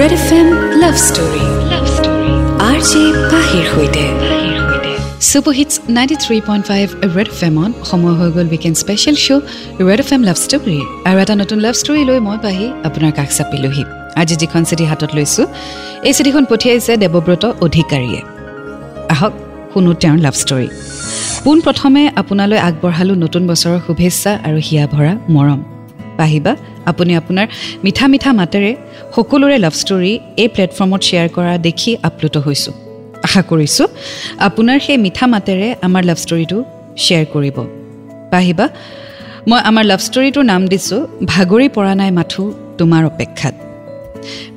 Red F M love story love story R J পাহিৰ সৈতে ninety three point five Red F এমত সময় হৈ গ'ল weekend special show' Red F M love story আৰু এটা নতুন লাভ ষ্টৰী লৈ মই পাহি আপোনাৰ কাষ চাপিলোহি আজি যিখন চিঠি হাতত লৈছোঁ এই চিঠিখন পঠিয়াইছে দেৱব্ৰত অধিকাৰীয়ে। আহক শুনো তেওঁৰ লাভ ষ্টৰী পোনপ্ৰথমে আপোনালৈ আগবঢ়ালোঁ নতুন বছৰৰ শুভেচ্ছা আৰু হিয়া ভৰা মৰম। পাহিবা আপুনি আপোনাৰ মিঠা মিঠা মাতেৰে সকলোৰে লাভ ষ্টৰী এই প্লেটফৰ্মত শ্বেয়াৰ কৰা দেখি আপ্লুত হৈছোঁ। আশা কৰিছোঁ আপোনাৰ সেই মিঠা মাতেৰে আমাৰ লাভ ষ্টৰীটো শ্বেয়াৰ কৰিব। পাহিবা মই আমাৰ লাভ ষ্টৰীটোৰ নাম দিছোঁ ভাগৰি পৰা নাই মাথো তোমাৰ অপেক্ষাত।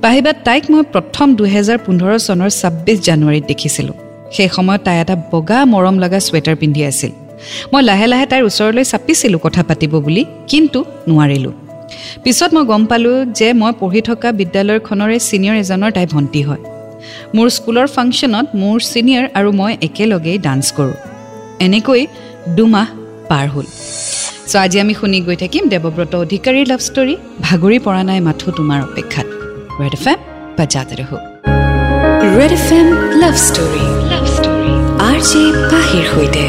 পাহিবা তাইক মই প্ৰথম দুহেজাৰ পোন্ধৰ চনৰ ছাব্বিছ জানুৱাৰীত দেখিছিলোঁ। সেই সময়ত তাই এটা বগা মৰম লগা ছুৱেটাৰ পিন্ধি আছিল। মই লাহে লাহে তাইৰ ওচৰলৈ চাপিছিলোঁ কথা পাতিব বুলি কিন্তু নোৱাৰিলোঁ। পিছত মই গম পালোঁ যে মই পঢ়ি থকা বিদ্যালয়খনৰে ছিনিয়ৰ এজনৰ তাই ভণ্টি হয়। মোৰ স্কুলৰ ফাংচনত মোৰ ছিনিয়ৰ আৰু মই একেলগেই ডান্স কৰোঁ। এনেকৈ দুমাহ পাৰ হ'ল। চ' আজি আমি শুনি গৈ থাকিম দেৱব্ৰত অধিকাৰীৰ লাভ ষ্টৰী ভাগৰি পৰা নাই মাথো তোমাৰ অপেক্ষাত। Red F M ৰহো। Red F M love story. Love story. R J পাহিৰ সৈতে।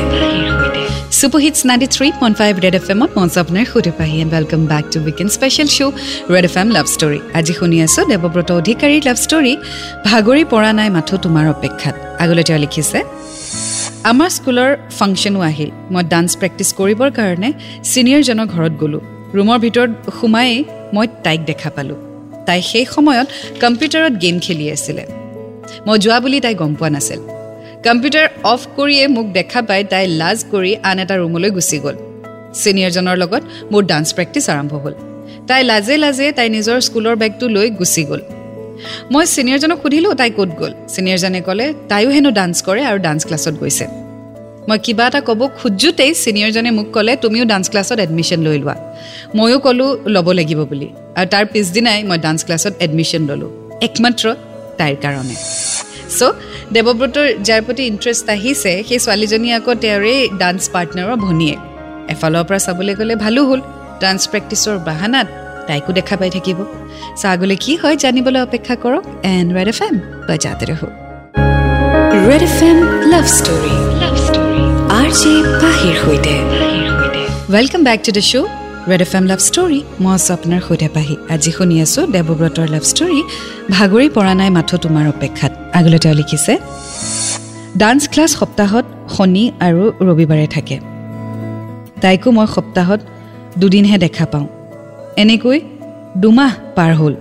Super hits ninety three point five Red F এমত মঞ্চ আপোনাৰ সুধি পাহি and welcome back to weekend special show' Red F M love story আজি শুনি আছোঁ দেৱব্ৰত অধিকাৰীৰ লাভ ষ্টৰী ভাগৰি পৰা নাই মাথো তোমাৰ অপেক্ষাত। আগলৈ তেওঁ লিখিছে আমাৰ স্কুলৰ ফাংচনো আহিল। মই ডান্স প্ৰেক্টিছ কৰিবৰ কাৰণে ছিনিয়ৰজনৰ ঘৰত গ'লোঁ। ৰুমৰ ভিতৰত সোমায়েই মই তাইক দেখা পালোঁ। তাই সেই সময়ত কম্পিউটাৰত গেম খেলি আছিলে। মই যোৱা বুলি তাই গম পোৱা নাছিল। কম্পিউটাৰ অফ কৰিয়ে মোক দেখা পাই তাই লাজ কৰি আন এটা ৰুমলৈ গুচি গ'ল। ছিনিয়ৰজনৰ লগত মোৰ ডান্স প্ৰেক্টিছ আৰম্ভ হ'ল। তাই লাজে লাজে তাই নিজৰ স্কুলৰ বেগটো লৈ গুচি গ'ল। মই ছিনিয়ৰজনক সুধিলোঁ তাই ক'ত গ'ল? ছিনিয়ৰজনে ক'লে তাইও হেনো ডান্স কৰে আৰু ডান্স ক্লাছত গৈছে। মই কিবা এটা ক'ব খোজোতেই ছিনিয়ৰজনে মোক ক'লে তুমিও ডান্স ক্লাছত এডমিশ্যন লৈ লোৱা। ময়ো ক'লোঁ ল'ব লাগিব বুলি। আৰু তাৰ পিছদিনাই মই ডান্স ক্লাছত এডমিশ্যন ল'লোঁ। একমাত্ৰ তাইৰ কাৰণে। চ' দেৱব্ৰতৰ যাৰ প্ৰতি ইণ্টাৰেষ্ট আহিছে সেই ছোৱালীজনী আকৌ তেওঁৰে ডান্স পাৰ্টনাৰৰ ভনীয়ে এফালৰ পৰা চাবলৈ গ'লে ভালো হ'ল। ডান্স প্ৰেক্টিছৰ বাহানাত তাইকো দেখা পাই থাকিব। চ' আগলৈ কি হয় জানিবলৈ অপেক্ষা কৰক। এণ্ড ৰেড এফ এম বজাতে ৰহো। Red F M love story love story R J পাহিৰ সৈতে। Welcome back to the show' Red F M love story মই আছোঁ আপোনাৰ সৈতে পাহি। আজি শুনি আছোঁ দেৱব্ৰতৰ লাভ ষ্টৰী ভাগৰি পৰা নাই মাথো তোমাৰ অপেক্ষাত। আগলৈ তেওঁ লিখিছে ডান্স ক্লাছ সপ্তাহত শনি আৰু ৰবিবাৰে থাকে। তাইকো মই সপ্তাহত দুদিনহে দেখা পাওঁ। এনেকৈ দুমাহ পাৰ হ'ল।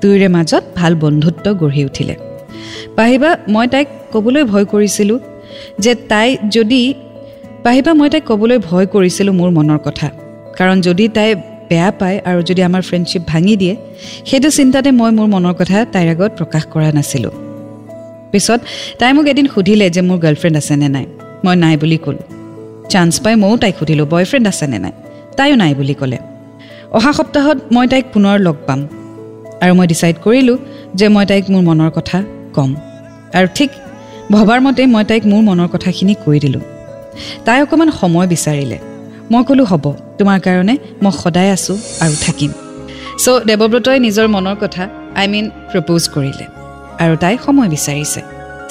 দুয়োৰে মাজত ভাল বন্ধুত্ব গঢ়ি উঠিলে। পাহিবা মই তাইক ক'বলৈ ভয় কৰিছিলোঁ যে তাই যদি পাহিবা মই তাইক ক'বলৈ ভয় কৰিছিলোঁ মোৰ মনৰ কথা। কাৰণ যদি তাই বেয়া পায় আৰু যদি আমাৰ ফ্ৰেণ্ডশ্বিপ ভাঙি দিয়ে সেইটো চিন্তাতে মই মোৰ মনৰ কথা তাইৰ আগত প্ৰকাশ কৰা নাছিলোঁ। পিছত তাই মোক এদিন সুধিলে যে মোৰ গাৰ্লফ্ৰেণ্ড আছেনে নাই। মই নাই বুলি ক'লোঁ। চান্স পাই ময়ো তাইক সুধিলোঁ বয়ফ্ৰেণ্ড আছেনে নাই? তাইও নাই বুলি ক'লে। অহা সপ্তাহত মই তাইক পুনৰ লগ পাম। আৰু মই ডিচাইড কৰিলোঁ যে মই তাইক মোৰ মনৰ কথা ক'ম। আৰু ঠিক ভবাৰ মতে মই তাইক মোৰ মনৰ কথাখিনি কৈ দিলোঁ। তাই অকণমান সময় বিচাৰিলে। মই ক'লোঁ হ'ব তোমাৰ কাৰণে মই সদায় আছোঁ আৰু থাকিম। চ' দেৱব্ৰতই নিজৰ মনৰ কথা আই মিন প্ৰপ'জ কৰিলে। আৰু তাই সময় বিচাৰিছে।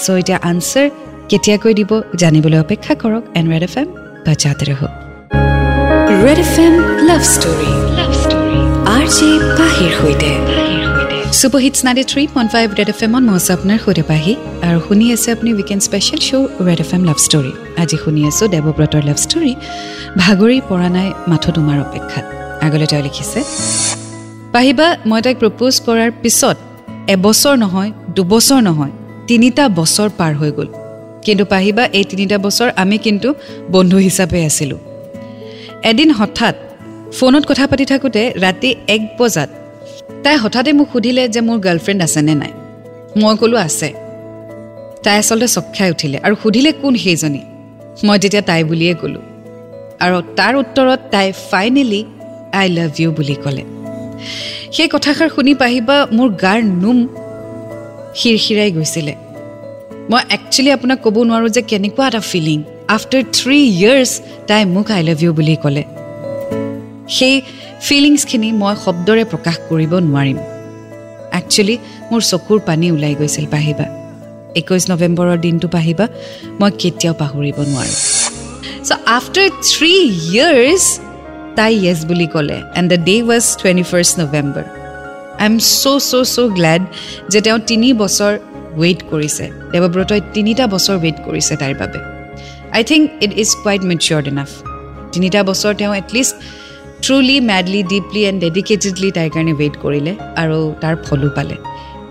চ' এতিয়া আনচাৰ কেতিয়াকৈ দিব জানিবলৈ অপেক্ষা কৰক এণ্ড ৰেড এফ এম বাজাতে ৰহ Red F M love story. Love story. R J পাহিৰ সৈতে। Super hits ninety three point five Red F এমত মই আছোঁ আপোনাৰ সৈতে পাহি আৰু শুনি আছে আপুনি weekend special show' Red F M love story. আজি শুনি আছোঁ দেৱব্ৰতৰ লাভ ষ্টৰী ভাগৰি পৰা নাই মাথো তোমাৰ অপেক্ষাত। আগলৈ তেওঁ লিখিছে পাহিবা মই তাইক প্ৰপ'জ কৰাৰ পিছত এবছৰ নহয় দুবছৰ নহয় তিনিটা বছৰ পাৰ হৈ গ'ল। কিন্তু পাহিবা এই তিনিটা বছৰ আমি কিন্তু বন্ধু হিচাপে আছিলোঁ। এদিন হঠাৎ ফোনত কথা পাতি থাকোঁতে ৰাতি এক বজাত তাই হঠাতে মোক সুধিলে যে মোৰ গাৰ্লফ্ৰেণ্ড আছেনে নাই। মই ক'লোঁ আছে। তাই আচলতে চক খাই উঠিলে আৰু সুধিলে কোন সেইজনী? মই তেতিয়া তাই বুলিয়ে ক'লোঁ। আৰু তাৰ উত্তৰত তাই ফাইনেলি আই লাভ ইউ বুলি ক'লে। সেই কথাষাৰ শুনি পাহিবা মোৰ গাৰ নোম শিৰশিৰাই গৈছিলে। মই একচুৱেলি আপোনাক ক'ব নোৱাৰোঁ যে কেনেকুৱা এটা ফিলিং আফটাৰ থ্ৰী ইয়েৰ্ছ তাই মোক আই লাভ ইউ বুলি ক'লে। সেই ফিলিংছখিনি মই শব্দৰে প্ৰকাশ কৰিব নোৱাৰিম। একচুৱেলি মোৰ চকুৰ পানী ওলাই গৈছিল পাহিবা। একৈছ নৱেম্বৰৰ দিনটো পাহিবা মই কেতিয়াও পাহৰিব নোৱাৰোঁ। চ' আফটাৰ থ্ৰী ইয়েৰ্ছ তাই য়েছ বুলি ক'লে। And the day was twenty first November I am so' so' so' glad যে তেওঁ তিনি বছৰ ৱেইট কৰিছে। দেৱব্ৰতই তিনিটা বছৰ ৱেইট কৰিছে তাইৰ বাবে। I think it is quite matured enough তিনিটা বছৰ তেওঁ at least truly madly deeply and dedicatedly তাইৰ কাৰণে ৱেইট কৰিলে আৰু তাৰ ফলো পালে।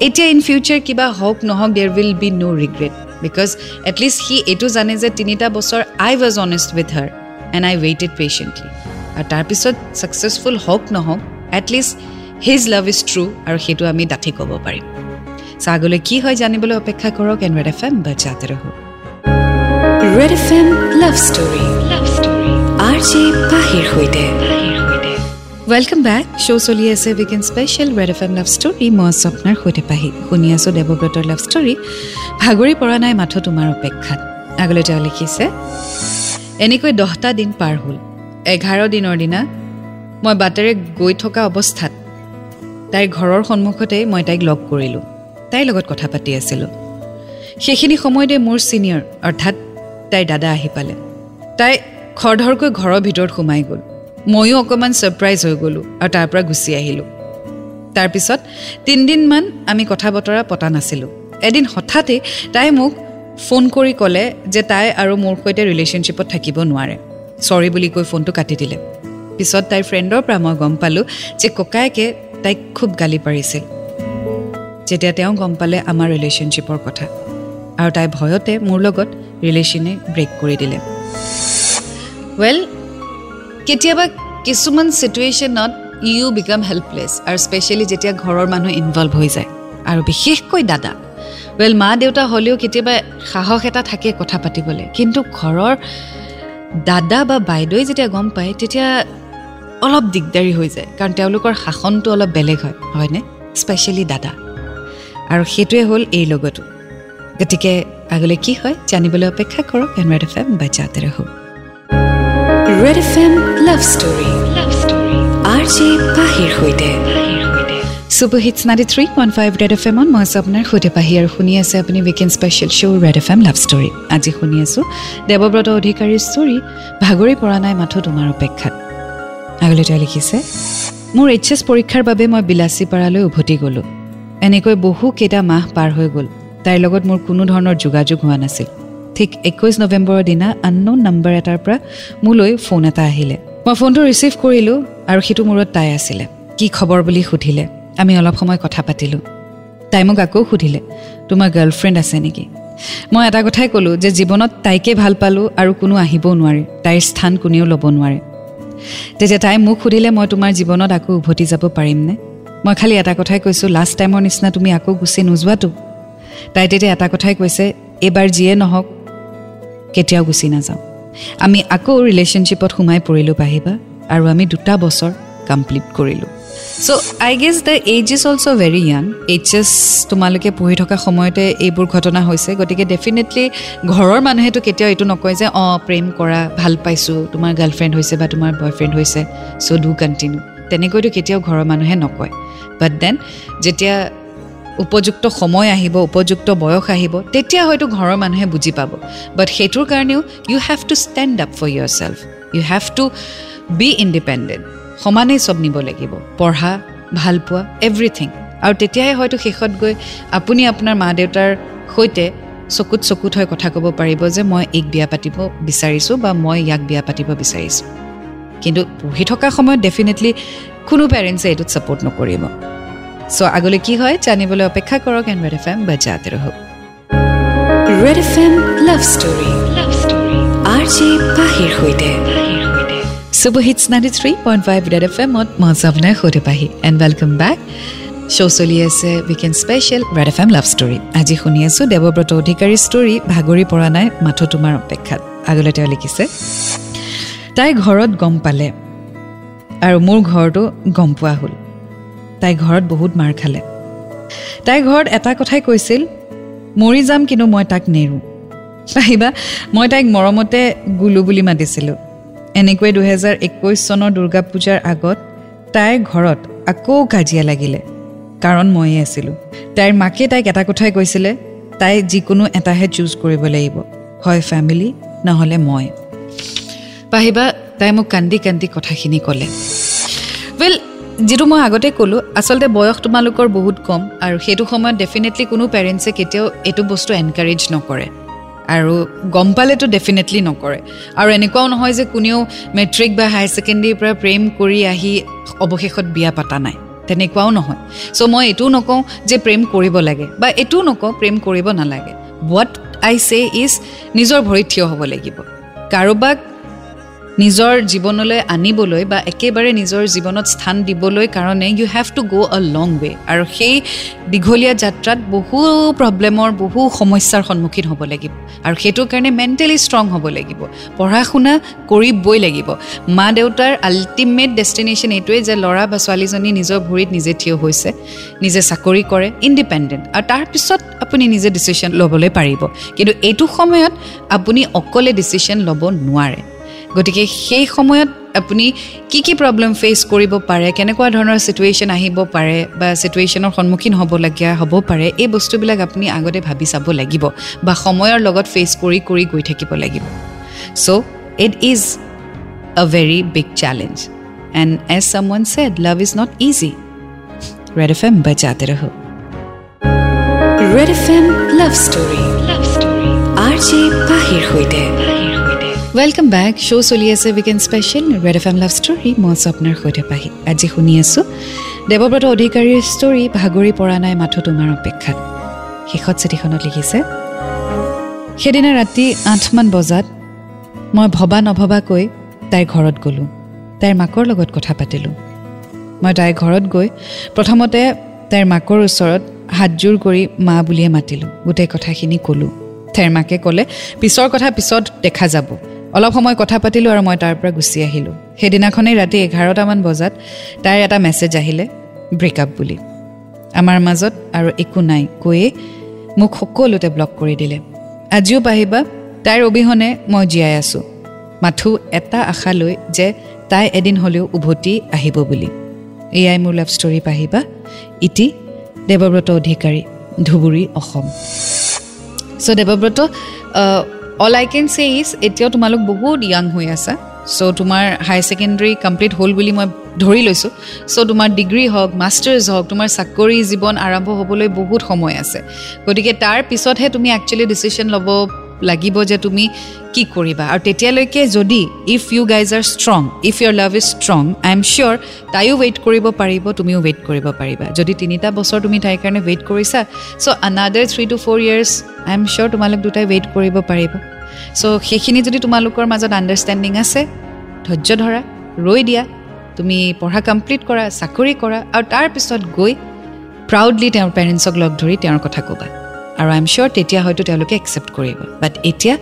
এতিয়া ইন ফিউচাৰ কিবা হওক নহওক there will be no' regret because at least she এইটো জানে যে তিনিটা বছৰ I was honest with her and I waited patiently আৰু তাৰপিছত ছাকচেছফুল হওক নহওক at least his love is true আৰু সেইটো আমি ডাঠি ক'ব পাৰিম। চ' কি হয় জানিবলৈ অপেক্ষা কৰক এণ্ড ৰেড এফ এম বা ৰহো। Red F M love story. Love story. R J পাহিৰ সৈতে। ৱেলকাম বেক শ্ব' চলি আছে weekend special Red F M love story. মই স্বপ্নাৰ সৈতে পাহি। শুনি আছোঁ দেৱব্ৰতৰ লাভ ষ্টৰী। ভাগৰি পৰা নাই মাথো তোমাৰ অপেক্ষাত। আগলৈ তেওঁ লিখিছে এনেকৈ দহটা দিন পাৰ হ'ল। এঘাৰ দিনৰ দিনা মই বাটেৰে গৈ থকা অৱস্থাত তাইৰ ঘৰৰ সন্মুখতেই মই তাইক লগ কৰিলোঁ। তাইৰ লগত কথা পাতি আছিলোঁ। সেইখিনি সময়তে মোৰ ছিনিয়ৰ অৰ্থাৎ তাইৰ দাদা আহি পালে। তাই খৰধৰকৈ ঘৰৰ ভিতৰত সোমাই গ'ল। ময়ো অকণমান ছাৰপ্ৰাইজ হৈ গ'লোঁ আৰু তাৰ পৰা গুচি আহিলোঁ। তাৰপিছত তিনিদিনমান আমি কথা বতৰা পতা নাছিলোঁ। এদিন হঠাতে তাই মোক ফোন কৰি ক'লে যে তাই আৰু মোৰ সৈতে ৰিলেশ্যনশ্বিপত থাকিব নোৱাৰে। চৰি বুলি কৈ ফোনটো কাটি দিলে। পিছত তাইৰ ফ্ৰেণ্ডৰ পৰা মই গম পালোঁ যে ককায়েকে তাইক খুব গালি পাৰিছিল। যেতিয়া তেওঁ গম পালে আমাৰ ৰিলেশ্যনশ্বিপৰ কথা। আৰু তাই ভয়তে মোৰ লগত ৰিলেশ্যনে ব্ৰেক কৰি দিলে। ৱেল কেতিয়াবা কিছুমান চিটুৱেশ্যনত ইউ বিকাম হেল্পলেছ আৰু স্পেচিয়েলি যেতিয়া ঘৰৰ মানুহ ইনভলভ হৈ যায়। আৰু বিশেষকৈ দাদা। ৱেল মা দেউতা হ'লেও কেতিয়াবা সাহস এটা থাকে কথা পাতিবলৈ। কিন্তু ঘৰৰ দাদা বা বাইদেৱে যেতিয়া গম পায় তেতিয়া অলপ দিগদাৰী হৈ যায়। কাৰণ তেওঁলোকৰ শাসনটো অলপ বেলেগ হয় হয়নে? স্পেচিয়েলি দাদা। আৰু সেইটোৱে হ'ল এই লগতো। গতিকে আগলৈ কি হয় জানিবলৈ অপেক্ষা কৰক এন ৰেড এফ এম বা জাতে Red F M love story love story. R J পাহিৰ সৈতে। Super hits ninety three one five Red F এমত মই আছোঁ আপোনাৰ সৈতে পাহি আৰু শুনি আছে আপুনি weekend special show' Red F M love story আজি শুনি আছোঁ দেৱব্ৰত অধিকাৰীৰ ষ্টৰী ভাগৰি পৰা নাই মাথো তোমাৰ অপেক্ষাত। আগলৈ তেওঁ লিখিছে মোৰ এইচ এছ পৰীক্ষাৰ বাবে মই বিলাচীপাৰালৈ উভতি গ'লোঁ। এনেকৈ বহুকেইটা মাহ পাৰ হৈ গ'ল। তাইৰ লগত মোৰ কোনো ধৰণৰ যোগাযোগ হোৱা নাছিল। ঠিক একৈছ নৱেম্বৰৰ দিনা আননোন নাম্বাৰ এটাৰ পৰা মোলৈ ফোন এটা আহিলে। মই ফোনটো ৰিচিভ কৰিলোঁ আৰু সেইটো মূৰত তাই আছিলে। কি খবৰ বুলি সুধিলে। আমি অলপ সময় কথা পাতিলোঁ। তাই মোক আকৌ সুধিলে তোমাৰ গাৰ্লফ্ৰেণ্ড আছে নেকি? মই এটা কথাই ক'লোঁ যে জীৱনত তাইকে ভাল পালোঁ আৰু কোনো আহিবও নোৱাৰে। তাইৰ স্থান কোনেও ল'ব নোৱাৰে। তেতিয়া তাই মোক সুধিলে মই তোমাৰ জীৱনত আকৌ উভতি যাব পাৰিমনে মই খালি এটা কথাই কৈছোঁ লাষ্ট টাইমৰ নিচিনা তুমি আকৌ গুচি নোযোৱাতো তাই তেতিয়া এটা কথাই কৈছে এইবাৰ যিয়ে নহওক কেতিয়াও গুচি নাযাওঁ। আমি আকৌ ৰিলেশ্যনশ্বিপত সোমাই পৰিলোঁ পাহিবা আৰু আমি দুটা বছৰ কমপ্লিট কৰিলোঁ। So' I guess the age is also' very young H S তোমালোকে পঢ়ি থকা সময়তে এইবোৰ ঘটনা হৈছে। গতিকে ডেফিনেটলি ঘৰৰ মানুহেতো কেতিয়াও এইটো নকয় যে অঁ প্ৰেম কৰা ভাল পাইছোঁ তোমাৰ গাৰ্লফ্ৰেণ্ড হৈছে বা তোমাৰ বয়ফ্ৰেণ্ড হৈছে চ' ডু কণ্টিনিউ তেনেকৈতো কেতিয়াও ঘৰৰ মানুহে নকয়। বাট দেন যেতিয়া উপযুক্ত সময় আহিব উপযুক্ত বয়স আহিব তেতিয়া হয়তো ঘৰৰ মানুহে বুজি পাব। বাট সেইটোৰ কাৰণেও you have to stand up for yourself you have to be independent সমানেই চব নিব লাগিব। পঢ়া ভাল পোৱা এভৰিথিং আৰু তেতিয়াহে হয়তো শেষত গৈ আপুনি আপোনাৰ মা দেউতাৰ সৈতে চকুত চকুত হৈ কথা ক'ব পাৰিব যে মই এইক বিয়া পাতিব বিচাৰিছোঁ বা মই ইয়াক বিয়া পাতিব বিচাৰিছোঁ। কিন্তু পঢ়ি থকা সময়ত ডেফিনেটলি কোনো পেৰেণ্টছে এইটোত ছাপৰ্ট নকৰিব। চ' আগলৈ কি হয় জানিবলৈ অপেক্ষা কৰক এন ৰেড এফ এম বা জাতে ৰহ Red F M love story love story R J পাহিৰ সৈতে। Super hits ninety three point five Red F এমত মই আপোনাৰ সৈতে পাহি এণ্ড ৱেলকাম বেক শ্ব' চলি আছে weekend special Red F M love story আজি শুনি আছোঁ দেৱব্ৰত অধিকাৰীৰ ষ্টৰী ভাগৰি পৰা নাই মাথো তোমাৰ অপেক্ষাত আগলৈ তেওঁ লিখিছে তাই ঘৰত গম পালে আৰু মোৰ ঘৰটো গম পোৱা হ'ল তাই ঘৰত বহুত মাৰ খালে তাইৰ ঘৰত এটা কথাই কৈছিল মৰি যাম কিন্তু মই তাক নেৰোঁ আহিবা মই তাইক মৰমতে গুলু বুলি মাতিছিলোঁ এনেকৈ দুহেজাৰ একৈছ চনৰ দুৰ্গা পূজাৰ আগত তাইৰ ঘৰত আকৌ কাজিয়া লাগিলে কাৰণ ময়ে আছিলোঁ। তাইৰ মাকে তাইক এটা কথাই কৈছিলে তাই যিকোনো এটাহে চুজ কৰিব লাগিব হয় ফেমিলি নহ'লে মই। পাহিবা তাই মোক কান্দি কান্দি কথাখিনি ক'লে। ৱেল যিটো মই আগতে ক'লোঁ আচলতে বয়স তোমালোকৰ বহুত কম আৰু সেইটো সময়ত ডেফিনেটলি কোনো পেৰেণ্টছে কেতিয়াও এইটো বস্তু এনকাৰেজ নকৰে। আৰু গম পালেতো ডেফিনেটলি নকৰে। আৰু এনেকুৱাও নহয় যে কোনেও মেট্ৰিক বা হায়াৰ ছেকেণ্ডেৰীৰ পৰা প্ৰেম কৰি আহি অৱশেষত বিয়া পতা নাই। তেনেকুৱাও নহয়। চ' মই এইটোও নকওঁ যে প্ৰেম কৰিব লাগে বা এইটোও নকওঁ প্ৰেম কৰিব নালাগে। হোৱাট আই চে ইজ নিজৰ ভৰিত থিয় হ'ব লাগিব। কাৰোবাক নিজৰ জীৱনলৈ আনিবলৈ বা একেবাৰে নিজৰ জীৱনত স্থান দিবলৈ কাৰণে ইউ হেভ টু গ' আ লং ৱে আৰু সেই দীঘলীয়া যাত্ৰাত বহু প্ৰব্লেমৰ বহু সমস্যাৰ সন্মুখীন হ'ব লাগিব। আৰু সেইটোৰ কাৰণে মেণ্টেলি ষ্ট্ৰং হ'ব লাগিব। পঢ়া শুনা কৰিবই লাগিব। মা দেউতাৰ আল্টিমেট ডেষ্টিনেশ্যন এইটোৱেই যে ল'ৰা বা ছোৱালীজনী নিজৰ ভৰিত নিজে থিয় হৈছে নিজে চাকৰি কৰে ইণ্ডিপেণ্ডেণ্ট আৰু তাৰপিছত আপুনি নিজে ডিচিশ্যন ল'বলৈ পাৰিব। কিন্তু এইটো সময়ত আপুনি অকলে ডিচিশ্যন ল'ব নোৱাৰে। গতিকে সেই সময়ত আপুনি কি কি প্ৰব্লেম ফেচ কৰিব পাৰে কেনেকুৱা ধৰণৰ চিটুৱেশ্যন আহিব পাৰে বা চিটুৱেশ্যনৰ সন্মুখীন হ'বলগীয়া হ'ব পাৰে এই বস্তুবিলাক আপুনি আগতে ভাবি চাব লাগিব বা সময়ৰ লগত ফেচ কৰি কৰি গৈ থাকিব লাগিব। So' it is a very big challenge and as someone said love is not easy Red F M বজাতে ৰহ Red F M love story love story R সৈতে ৱেলকাম বেক শ্ব' চলি আছে weekend special Red F M love story মই আপোনাৰ সৈতে পাহি আজি শুনি আছোঁ দেৱব্ৰত অধিকাৰীৰ ষ্টৰী ভাগৰি পৰা নাই মাথো তোমাৰ অপেক্ষাত শেষত চিঠিখনত লিখিছে সেইদিনা ৰাতি আঠমান বজাত মই ভবা নভবাকৈ তাইৰ ঘৰত গ'লোঁ তাইৰ মাকৰ লগত কথা পাতিলোঁ মই তাইৰ ঘৰত গৈ প্ৰথমতে তাইৰ মাকৰ ওচৰত হাতযোৰ কৰি মা বুলিয়ে মাতিলোঁ গোটেই কথাখিনি ক'লোঁ তাইৰ মাকে ক'লে পিছৰ কথা পিছত দেখা যাব অলপ সময় কথা পাতিলোঁ আৰু মই তাৰ পৰা গুচি আহিলোঁ। সেইদিনাখনেই ৰাতি এঘাৰটামান বজাত তাইৰ এটা মেছেজ আহিলে ব্ৰেকআপ বুলি। আমাৰ মাজত আৰু একো নাই কৈয়ে মোক সকলোতে ব্লক কৰি দিলে। আজিও পাহিবা তাইৰ অবিহনে মই জীয়াই আছোঁ। মাথো এটা আশা লৈ যে তাই এদিন হ'লেও উভতি আহিব বুলি। এয়াই মোৰ লাভ ষ্টৰী পাহিবা। ইটি Debabrata Adhikari Dhubri Assam. So' Debabrata all I can say is এতিয়াও তোমালোক বহুত য়াং হৈ আছা। চ' তোমাৰ হায়াৰ ছেকেণ্ডেৰী কমপ্লিট হ'ল বুলি মই ধৰি লৈছোঁ। চ' তোমাৰ ডিগ্ৰী হওক মাষ্টাৰ্ছ হওক তোমাৰ চাকৰি জীৱন আৰম্ভ হ'বলৈ বহুত সময় আছে। গতিকে তাৰ পিছতহে তুমি একচুৱেলি ডিচিশ্যন ল'ব লাগিব যে তুমি কি কৰিবা। আৰু তেতিয়ালৈকে যদি if U guys R strong if your love is strong I am চিয়'ৰ তাইও ৱেইট কৰিব পাৰিব তুমিও ৱেইট কৰিব পাৰিবা। যদি তিনিটা বছৰ তুমি তাইৰ কাৰণে ৱেইট কৰিছা চ' another three two four years I am চিয়'ৰ তোমালোক দুটাই ৱেইট কৰিব পাৰিব। চ' সেইখিনি যদি তোমালোকৰ মাজত আণ্ডাৰষ্টেণ্ডিং আছে ধৈৰ্য ধৰা ৰৈ দিয়া তুমি পঢ়া কমপ্লিট কৰা চাকৰি কৰা আৰু তাৰপিছত গৈ প্ৰাউডলি তেওঁৰ পেৰেণ্টছক লগ ধৰি তেওঁৰ কথা ক'বা। আৰু আই এম চিয়'ৰ তেতিয়া হয়তো তেওঁলোকে একচেপ্ট কৰিব। বাট এতিয়া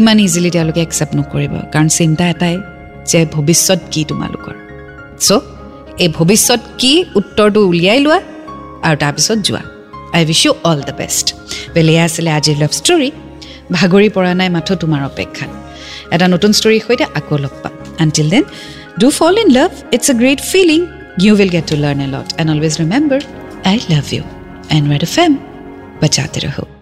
ইমান ইজিলি তেওঁলোকে একচেপ্ট নকৰিব কাৰণ চিন্তা এটাই যে ভৱিষ্যত কি তোমালোকৰ। চ' এই ভৱিষ্যত কি উত্তৰটো উলিয়াই লোৱা আৰু তাৰপিছত যোৱা। I wish you all the best বেলে আছিলে আজিৰ লাভ ষ্টৰী ভাগৰি পৰা নাই মাথো তোমাৰ অপেক্ষাত। এটা নতুন ষ্টৰীৰ সৈতে আকৌ লগ পাম। Until then do fall in love it's a great feeling you will get to learn a lot and always remember I love you and Red এ ফেম बचाते रहो